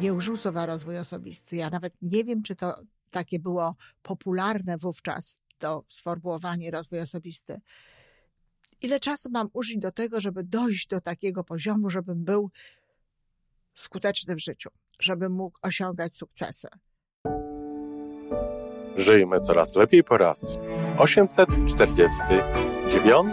nie użył słowa rozwój osobisty. Ja nawet nie wiem, czy to takie było popularne wówczas, to sformułowanie rozwój osobisty. Ile czasu mam użyć do tego, żeby dojść do takiego poziomu, żebym był skuteczny w życiu, żebym mógł osiągać sukcesy? Żyjmy coraz lepiej po raz 849.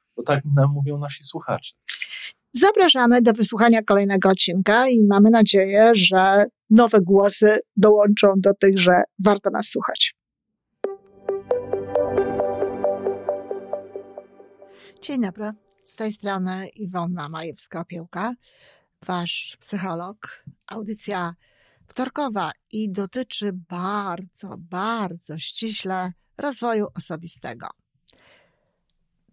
bo tak nam mówią nasi słuchacze. Zapraszamy do wysłuchania kolejnego odcinka i mamy nadzieję, że nowe głosy dołączą do tych, że warto nas słuchać. Dzień dobry, z tej strony Iwona Majewska-Opiełka, wasz psycholog. Audycja wtorkowa i dotyczy bardzo, bardzo ściśle rozwoju osobistego.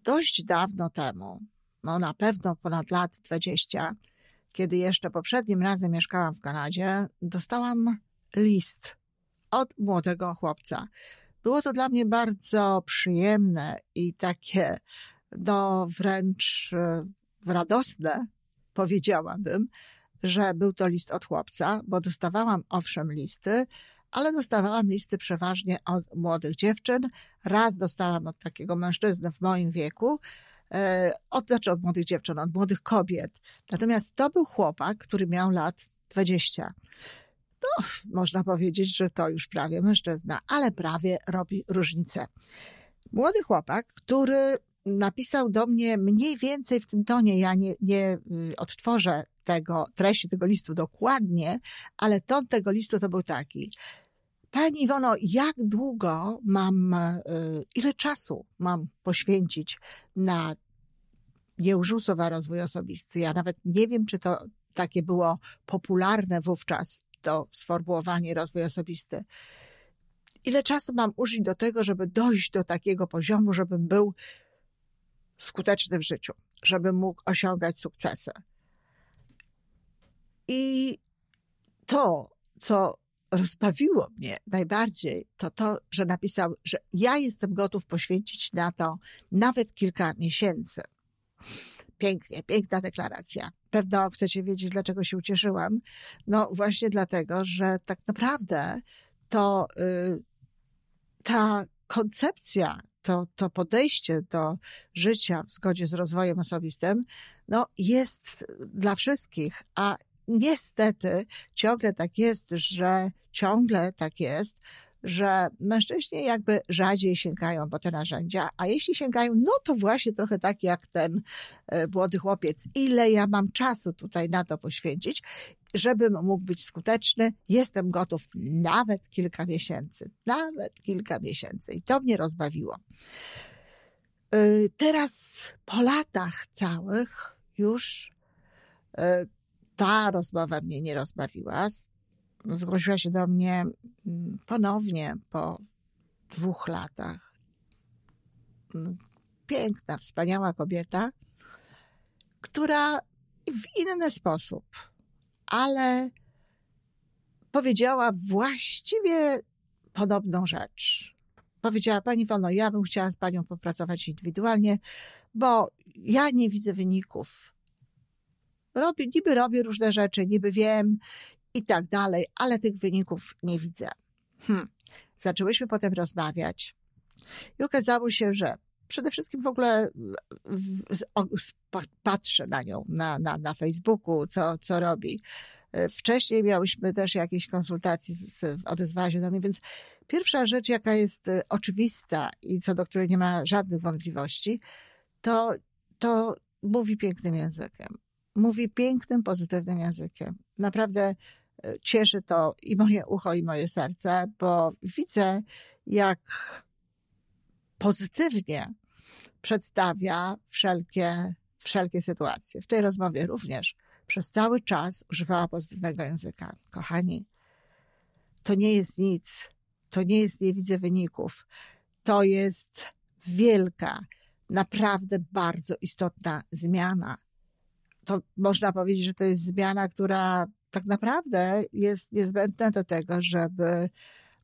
Dość dawno temu, no na pewno ponad lat 20, kiedy jeszcze poprzednim razem mieszkałam w Kanadzie, dostałam list od młodego chłopca. Było to dla mnie bardzo przyjemne i takie, no wręcz e, radosne, powiedziałabym, że był to list od chłopca, bo dostawałam owszem listy, ale dostawałam listy przeważnie od młodych dziewczyn. Raz dostałam od takiego mężczyzny w moim wieku, e, od, znaczy od młodych dziewczyn, od młodych kobiet. Natomiast to był chłopak, który miał lat 20. No, można powiedzieć, że to już prawie mężczyzna, ale prawie robi różnicę. Młody chłopak, który napisał do mnie mniej więcej w tym tonie, ja nie, nie y, odtworzę tego, treści tego listu dokładnie, ale ton tego listu to był taki. Pani Iwono, jak długo mam, y, ile czasu mam poświęcić na słowa rozwój osobisty. Ja nawet nie wiem, czy to takie było popularne wówczas, to sformułowanie rozwój osobisty. Ile czasu mam użyć do tego, żeby dojść do takiego poziomu, żebym był skuteczny w życiu, żebym mógł osiągać sukcesy. I to, co rozbawiło mnie najbardziej, to to, że napisał, że ja jestem gotów poświęcić na to nawet kilka miesięcy. Pięknie, piękna deklaracja. Pewno chcecie wiedzieć, dlaczego się ucieszyłam. No właśnie dlatego, że tak naprawdę to y, ta koncepcja, to, to podejście do życia w zgodzie z rozwojem osobistym, no jest dla wszystkich, a niestety ciągle tak jest, że ciągle tak jest, że mężczyźni jakby rzadziej sięgają po te narzędzia, a jeśli sięgają, no to właśnie trochę tak jak ten e, młody chłopiec. Ile ja mam czasu tutaj na to poświęcić, żebym mógł być skuteczny, jestem gotów nawet kilka miesięcy, nawet kilka miesięcy. I to mnie rozbawiło. E, teraz po latach całych już e, ta rozmowa mnie nie rozbawiła. Zgłosiła się do mnie mm, ponownie po dwóch latach. Mm, piękna, wspaniała kobieta, która w inny sposób, ale powiedziała właściwie podobną rzecz. Powiedziała pani Wono, ja bym chciała z panią popracować indywidualnie, bo ja nie widzę wyników robię, niby robię różne rzeczy, niby wiem i tak dalej, ale tych wyników nie widzę. Hmm. Zaczęłyśmy potem rozmawiać i okazało się, że przede wszystkim w ogóle w, w, patrzę na nią na, na, na Facebooku, co, co robi. E, wcześniej miałyśmy też jakieś konsultacje, z, odezwała się do mnie, więc pierwsza rzecz, jaka jest e, oczywista i co do której nie ma żadnych wątpliwości, to, to mówi pięknym językiem mówi pięknym, pozytywnym językiem. Naprawdę e, cieszy to i moje ucho, i moje serce, bo widzę, jak pozytywnie przedstawia wszelkie wszelkie sytuacje. W tej rozmowie również przez cały czas używała pozytywnego języka. Kochani, to nie jest nic. To nie jest, nie widzę wyników. To jest wielka, naprawdę bardzo istotna zmiana. To można powiedzieć, że to jest zmiana, która tak naprawdę jest niezbędna do tego, żeby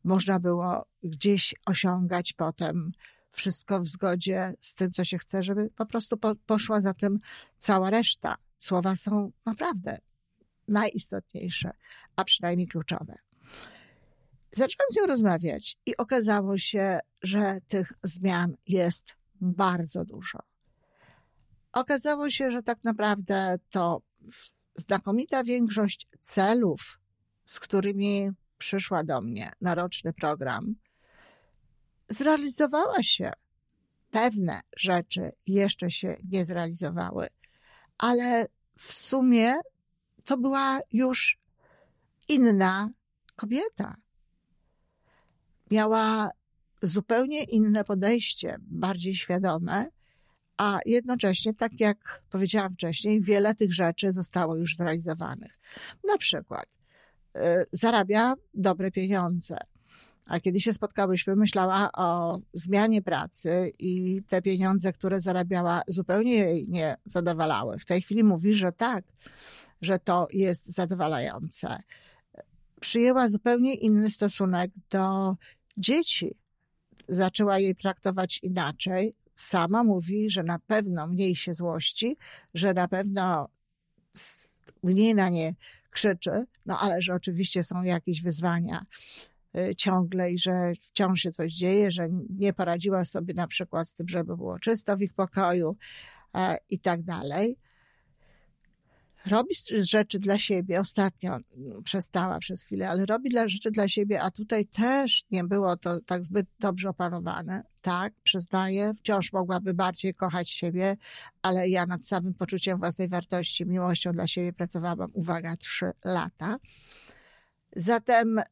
można było gdzieś osiągać potem wszystko w zgodzie z tym, co się chce, żeby po prostu po, poszła za tym cała reszta. Słowa są naprawdę najistotniejsze, a przynajmniej kluczowe. Zaczęłam z nią rozmawiać i okazało się, że tych zmian jest bardzo dużo. Okazało się, że tak naprawdę to znakomita większość celów, z którymi przyszła do mnie na roczny program, zrealizowała się. Pewne rzeczy jeszcze się nie zrealizowały, ale w sumie to była już inna kobieta. Miała zupełnie inne podejście, bardziej świadome, a jednocześnie, tak jak powiedziałam wcześniej, wiele tych rzeczy zostało już zrealizowanych. Na przykład y, zarabia dobre pieniądze. A kiedy się spotkałyśmy, myślała o zmianie pracy i te pieniądze, które zarabiała, zupełnie jej nie zadowalały. W tej chwili mówi, że tak, że to jest zadowalające. Przyjęła zupełnie inny stosunek do dzieci. Zaczęła je traktować inaczej. Sama mówi, że na pewno mniej się złości, że na pewno mniej na nie krzyczy, no ale że oczywiście są jakieś wyzwania Y, ciągle i że wciąż się coś dzieje, że nie poradziła sobie na przykład z tym, żeby było czysto w ich pokoju e, i tak dalej. Robi rzeczy dla siebie, ostatnio mm, przestała przez chwilę, ale robi dla rzeczy dla siebie, a tutaj też nie było to tak zbyt dobrze opanowane. Tak, przyznaję, wciąż mogłaby bardziej kochać siebie, ale ja nad samym poczuciem własnej wartości, miłością dla siebie pracowałam, uwaga, trzy lata. Zatem y,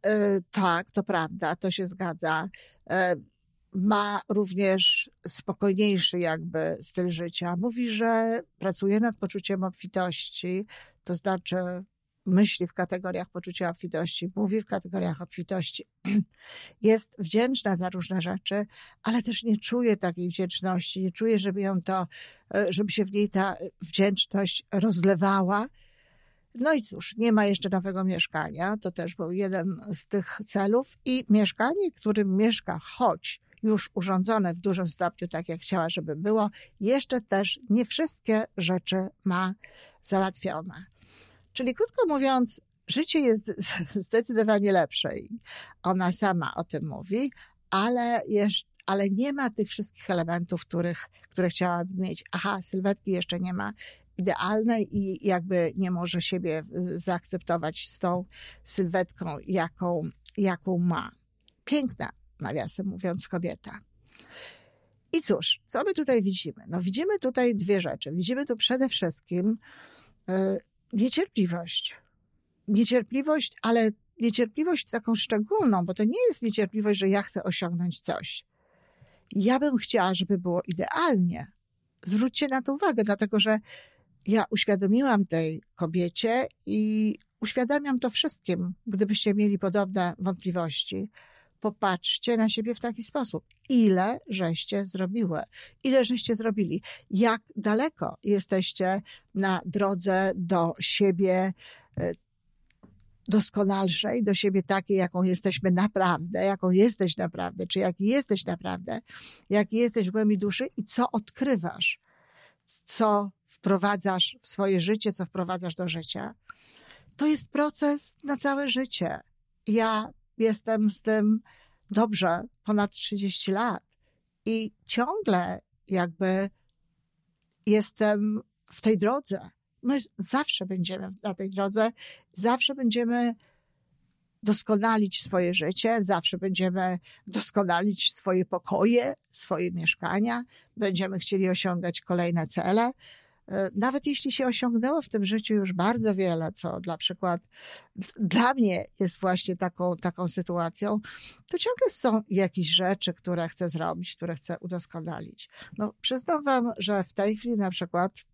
tak, to prawda, to się zgadza. Ma również spokojniejszy jakby styl życia. Mówi, że pracuje nad poczuciem obfitości, to znaczy myśli w kategoriach poczucia obfitości, mówi w kategoriach obfitości. Jest wdzięczna za różne rzeczy, ale też nie czuje takiej wdzięczności, nie czuje, żeby ją to, e, żeby się w niej ta wdzięczność rozlewała no i cóż, nie ma jeszcze nowego mieszkania, to też był jeden z tych celów i mieszkanie, którym mieszka, choć już urządzone w dużym stopniu tak, jak chciała, żeby było, jeszcze też nie wszystkie rzeczy ma załatwione. Czyli krótko mówiąc, życie jest zdecydowanie lepsze i ona sama o tym mówi, ale jeszcze ale nie ma tych wszystkich elementów, których, które chciałaby mieć. Aha, sylwetki jeszcze nie ma idealne i jakby nie może siebie zaakceptować z tą sylwetką, jaką, jaką ma. Piękna, nawiasem mówiąc, kobieta. I cóż, co my tutaj widzimy? No widzimy tutaj dwie rzeczy. Widzimy tu przede wszystkim y, niecierpliwość. Niecierpliwość, ale niecierpliwość taką szczególną, bo to nie jest niecierpliwość, że ja chcę osiągnąć coś. Ja bym chciała, żeby było idealnie. Zwróćcie na to uwagę, dlatego że ja uświadomiłam tej kobiecie i uświadamiam to wszystkim, gdybyście mieli podobne wątpliwości. Popatrzcie na siebie w taki sposób. Ile żeście zrobiły? Ile żeście zrobili? Jak daleko jesteście na drodze do siebie e, doskonalszej, do siebie takiej, jaką jesteśmy naprawdę, jaką jesteś naprawdę, czy jaki jesteś naprawdę, jaki jesteś w głębi duszy i co odkrywasz, co wprowadzasz w swoje życie, co wprowadzasz do życia, to jest proces na całe życie. Ja jestem z tym dobrze ponad 30 lat i ciągle jakby jestem w tej drodze. My zawsze będziemy na tej drodze, zawsze będziemy doskonalić swoje życie, zawsze będziemy doskonalić swoje pokoje, swoje mieszkania, będziemy chcieli osiągać kolejne cele. E, nawet jeśli się osiągnęło w tym życiu już bardzo wiele, co dla przykład dla mnie jest właśnie taką, taką sytuacją, to ciągle są jakieś rzeczy, które chcę zrobić, które chcę udoskonalić. No, przyznam wam, że w tej chwili na przykład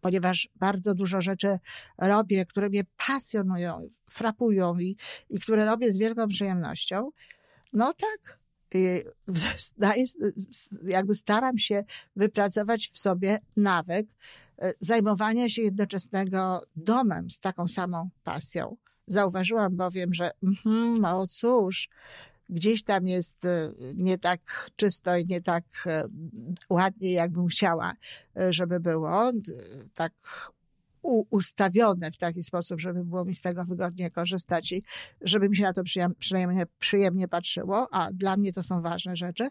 ponieważ bardzo dużo rzeczy robię, które mnie pasjonują, frapują i, i które robię z wielką przyjemnością, no tak, jakby staram się wypracować w sobie nawyk e, zajmowania się jednoczesnego domem z taką samą pasją. Zauważyłam bowiem, że mm, no cóż, gdzieś tam jest e, nie tak czysto i nie tak ładnie, jakbym chciała, żeby było. Tak ustawione w taki sposób, żeby było mi z tego wygodnie korzystać i żeby mi się na to przyjemnie, przyjemnie patrzyło, a dla mnie to są ważne rzeczy.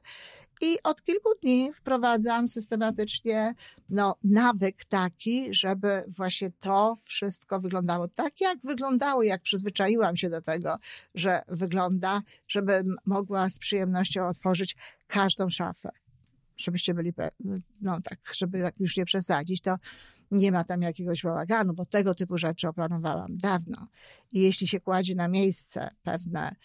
I od kilku dni wprowadzam systematycznie no, nawyk taki, żeby właśnie to wszystko wyglądało tak, jak wyglądało, jak przyzwyczaiłam się do tego, że wygląda, żebym mogła z przyjemnością otworzyć każdą szafę. Żebyście byli, no tak, żeby tak już nie przesadzić, to nie ma tam jakiegoś bałaganu, bo tego typu rzeczy oplanowałam dawno. I jeśli się kładzie na miejsce pewne,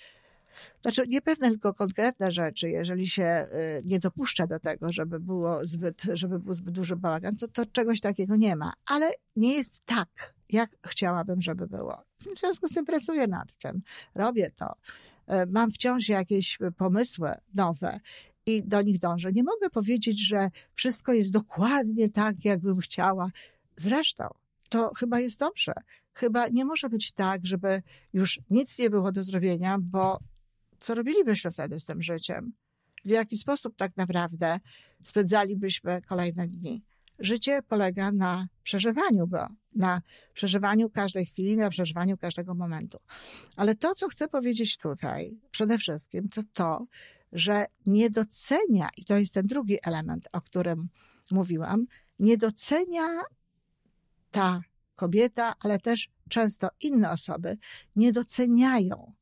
znaczy nie pewne, tylko konkretne rzeczy, jeżeli się y, nie dopuszcza do tego, żeby było zbyt, żeby był zbyt duży bałagan, to, to czegoś takiego nie ma. Ale nie jest tak, jak chciałabym, żeby było. W związku z tym pracuję nad tym, robię to. Y, mam wciąż jakieś pomysły nowe i do nich dążę. Nie mogę powiedzieć, że wszystko jest dokładnie tak, jakbym chciała. Zresztą, to chyba jest dobrze. Chyba nie może być tak, żeby już nic nie było do zrobienia, bo co robilibyśmy wtedy z tym życiem? W jaki sposób tak naprawdę spędzalibyśmy kolejne dni? Życie polega na przeżywaniu go, na przeżywaniu każdej chwili, na przeżywaniu każdego momentu. Ale to, co chcę powiedzieć tutaj, przede wszystkim, to to, że nie docenia, i to jest ten drugi element, o którym mówiłam, nie docenia ta kobieta, ale też często inne osoby nie doceniają.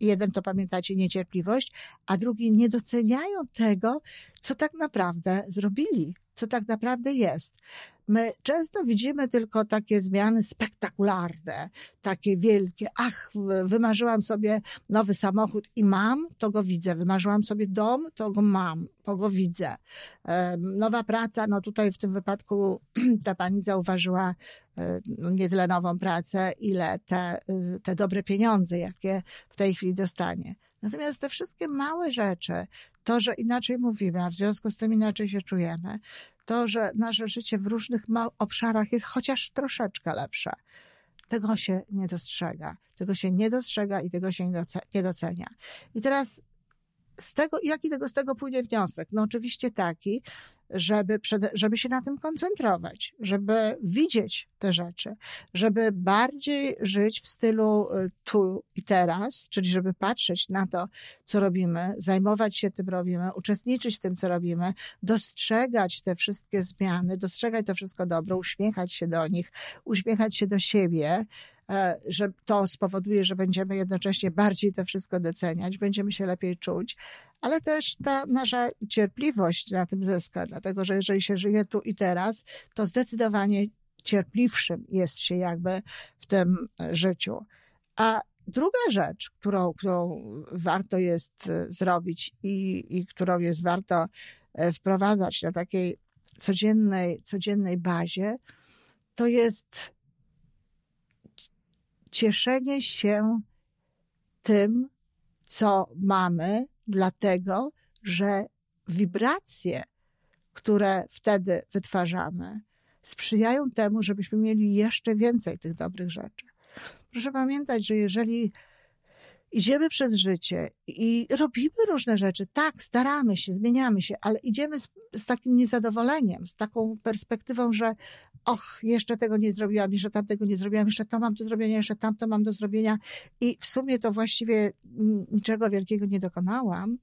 Jeden to pamiętacie niecierpliwość, a drugi nie doceniają tego, co tak naprawdę zrobili, co tak naprawdę jest. My często widzimy tylko takie zmiany spektakularne, takie wielkie. Ach, wymarzyłam sobie nowy samochód i mam, to go widzę. Wymarzyłam sobie dom, to go mam, to go widzę. Nowa praca, no tutaj w tym wypadku ta pani zauważyła e, no nie tyle nową pracę, ile te, y, te dobre pieniądze, jakie w tej chwili dostanie. Natomiast te wszystkie małe rzeczy, to, że inaczej mówimy, a w związku z tym inaczej się czujemy, to, że nasze życie w różnych obszarach jest chociaż troszeczkę lepsze, tego się nie dostrzega. Tego się nie dostrzega i tego się nie docenia. I teraz z tego, jaki tego z tego płynie wniosek? No oczywiście taki, żeby, żeby się na tym koncentrować, żeby widzieć te rzeczy, żeby bardziej żyć w stylu y, tu i teraz, czyli żeby patrzeć na to, co robimy, zajmować się tym robimy, uczestniczyć w tym, co robimy, dostrzegać te wszystkie zmiany, dostrzegać to wszystko dobro, uśmiechać się do nich, uśmiechać się do siebie, E, że to spowoduje, że będziemy jednocześnie bardziej to wszystko doceniać, będziemy się lepiej czuć, ale też ta nasza cierpliwość na tym zyska, dlatego że jeżeli się żyje tu i teraz, to zdecydowanie cierpliwszym jest się jakby w tym życiu. A druga rzecz, którą, którą warto jest e, zrobić i, i którą jest warto e, wprowadzać na takiej codziennej, codziennej bazie, to jest cieszenie się tym, co mamy, dlatego że wibracje, które wtedy wytwarzamy, sprzyjają temu, żebyśmy mieli jeszcze więcej tych dobrych rzeczy. Proszę pamiętać, że jeżeli idziemy przez życie i robimy różne rzeczy, tak, staramy się, zmieniamy się, ale idziemy z, z takim niezadowoleniem, z taką perspektywą, że och, jeszcze tego nie zrobiłam, jeszcze tamtego nie zrobiłam, jeszcze to mam do zrobienia, jeszcze tamto mam do zrobienia i w sumie to właściwie niczego wielkiego nie dokonałam,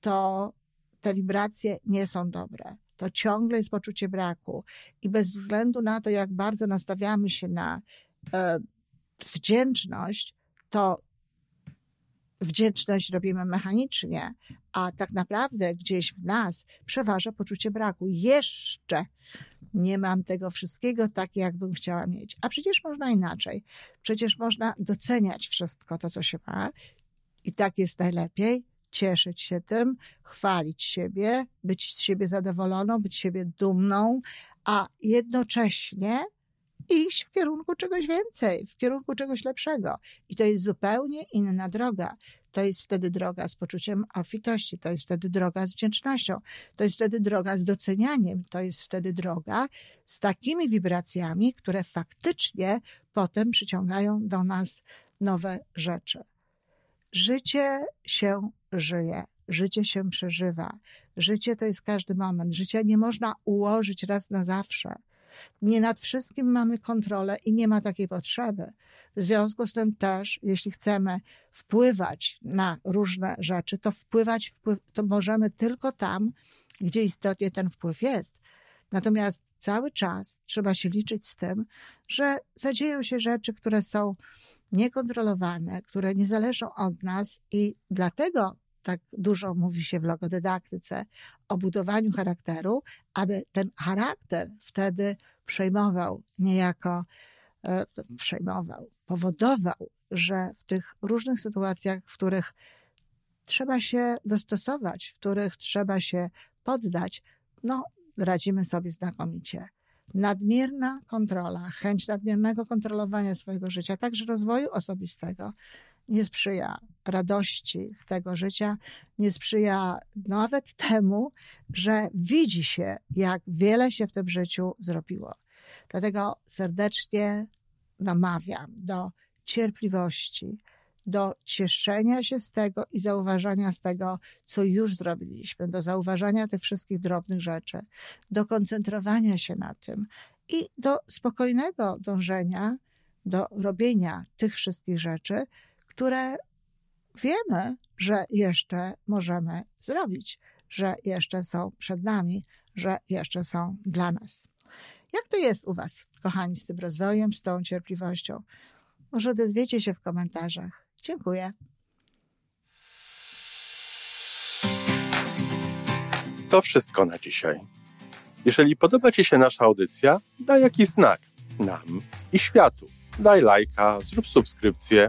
to te wibracje nie są dobre. To ciągle jest poczucie braku i bez względu na to, jak bardzo nastawiamy się na e, wdzięczność, to wdzięczność robimy mechanicznie, a tak naprawdę gdzieś w nas przeważa poczucie braku. Jeszcze nie mam tego wszystkiego tak, jakbym chciała mieć. A przecież można inaczej. Przecież można doceniać wszystko to, co się ma i tak jest najlepiej. Cieszyć się tym, chwalić siebie, być z siebie zadowoloną, być siebie dumną, a jednocześnie iść w kierunku czegoś więcej, w kierunku czegoś lepszego. I to jest zupełnie inna droga. To jest wtedy droga z poczuciem obfitości, to jest wtedy droga z wdzięcznością, to jest wtedy droga z docenianiem, to jest wtedy droga z takimi wibracjami, które faktycznie potem przyciągają do nas nowe rzeczy. Życie się żyje, życie się przeżywa. Życie to jest każdy moment. Życia nie można ułożyć raz na zawsze. Nie nad wszystkim mamy kontrolę i nie ma takiej potrzeby. W związku z tym też, jeśli chcemy wpływać na różne rzeczy, to wpływać wpływ, to możemy tylko tam, gdzie istotnie ten wpływ jest. Natomiast cały czas trzeba się liczyć z tym, że zadzieją się rzeczy, które są niekontrolowane, które nie zależą od nas i dlatego tak dużo mówi się w logodydaktyce o budowaniu charakteru, aby ten charakter wtedy przejmował niejako, e, przejmował, powodował, że w tych różnych sytuacjach, w których trzeba się dostosować, w których trzeba się poddać, no, radzimy sobie znakomicie. Nadmierna kontrola, chęć nadmiernego kontrolowania swojego życia, także rozwoju osobistego, nie sprzyja radości z tego życia, nie sprzyja nawet temu, że widzi się, jak wiele się w tym życiu zrobiło. Dlatego serdecznie namawiam do cierpliwości, do cieszenia się z tego i zauważania z tego, co już zrobiliśmy, do zauważania tych wszystkich drobnych rzeczy, do koncentrowania się na tym i do spokojnego dążenia do robienia tych wszystkich rzeczy, które wiemy, że jeszcze możemy zrobić, że jeszcze są przed nami, że jeszcze są dla nas. Jak to jest u Was, kochani, z tym rozwojem, z tą cierpliwością? Może odezwiecie się w komentarzach. Dziękuję. To wszystko na dzisiaj. Jeżeli podoba Ci się nasza audycja, daj jakiś znak nam i światu. Daj lajka, zrób subskrypcję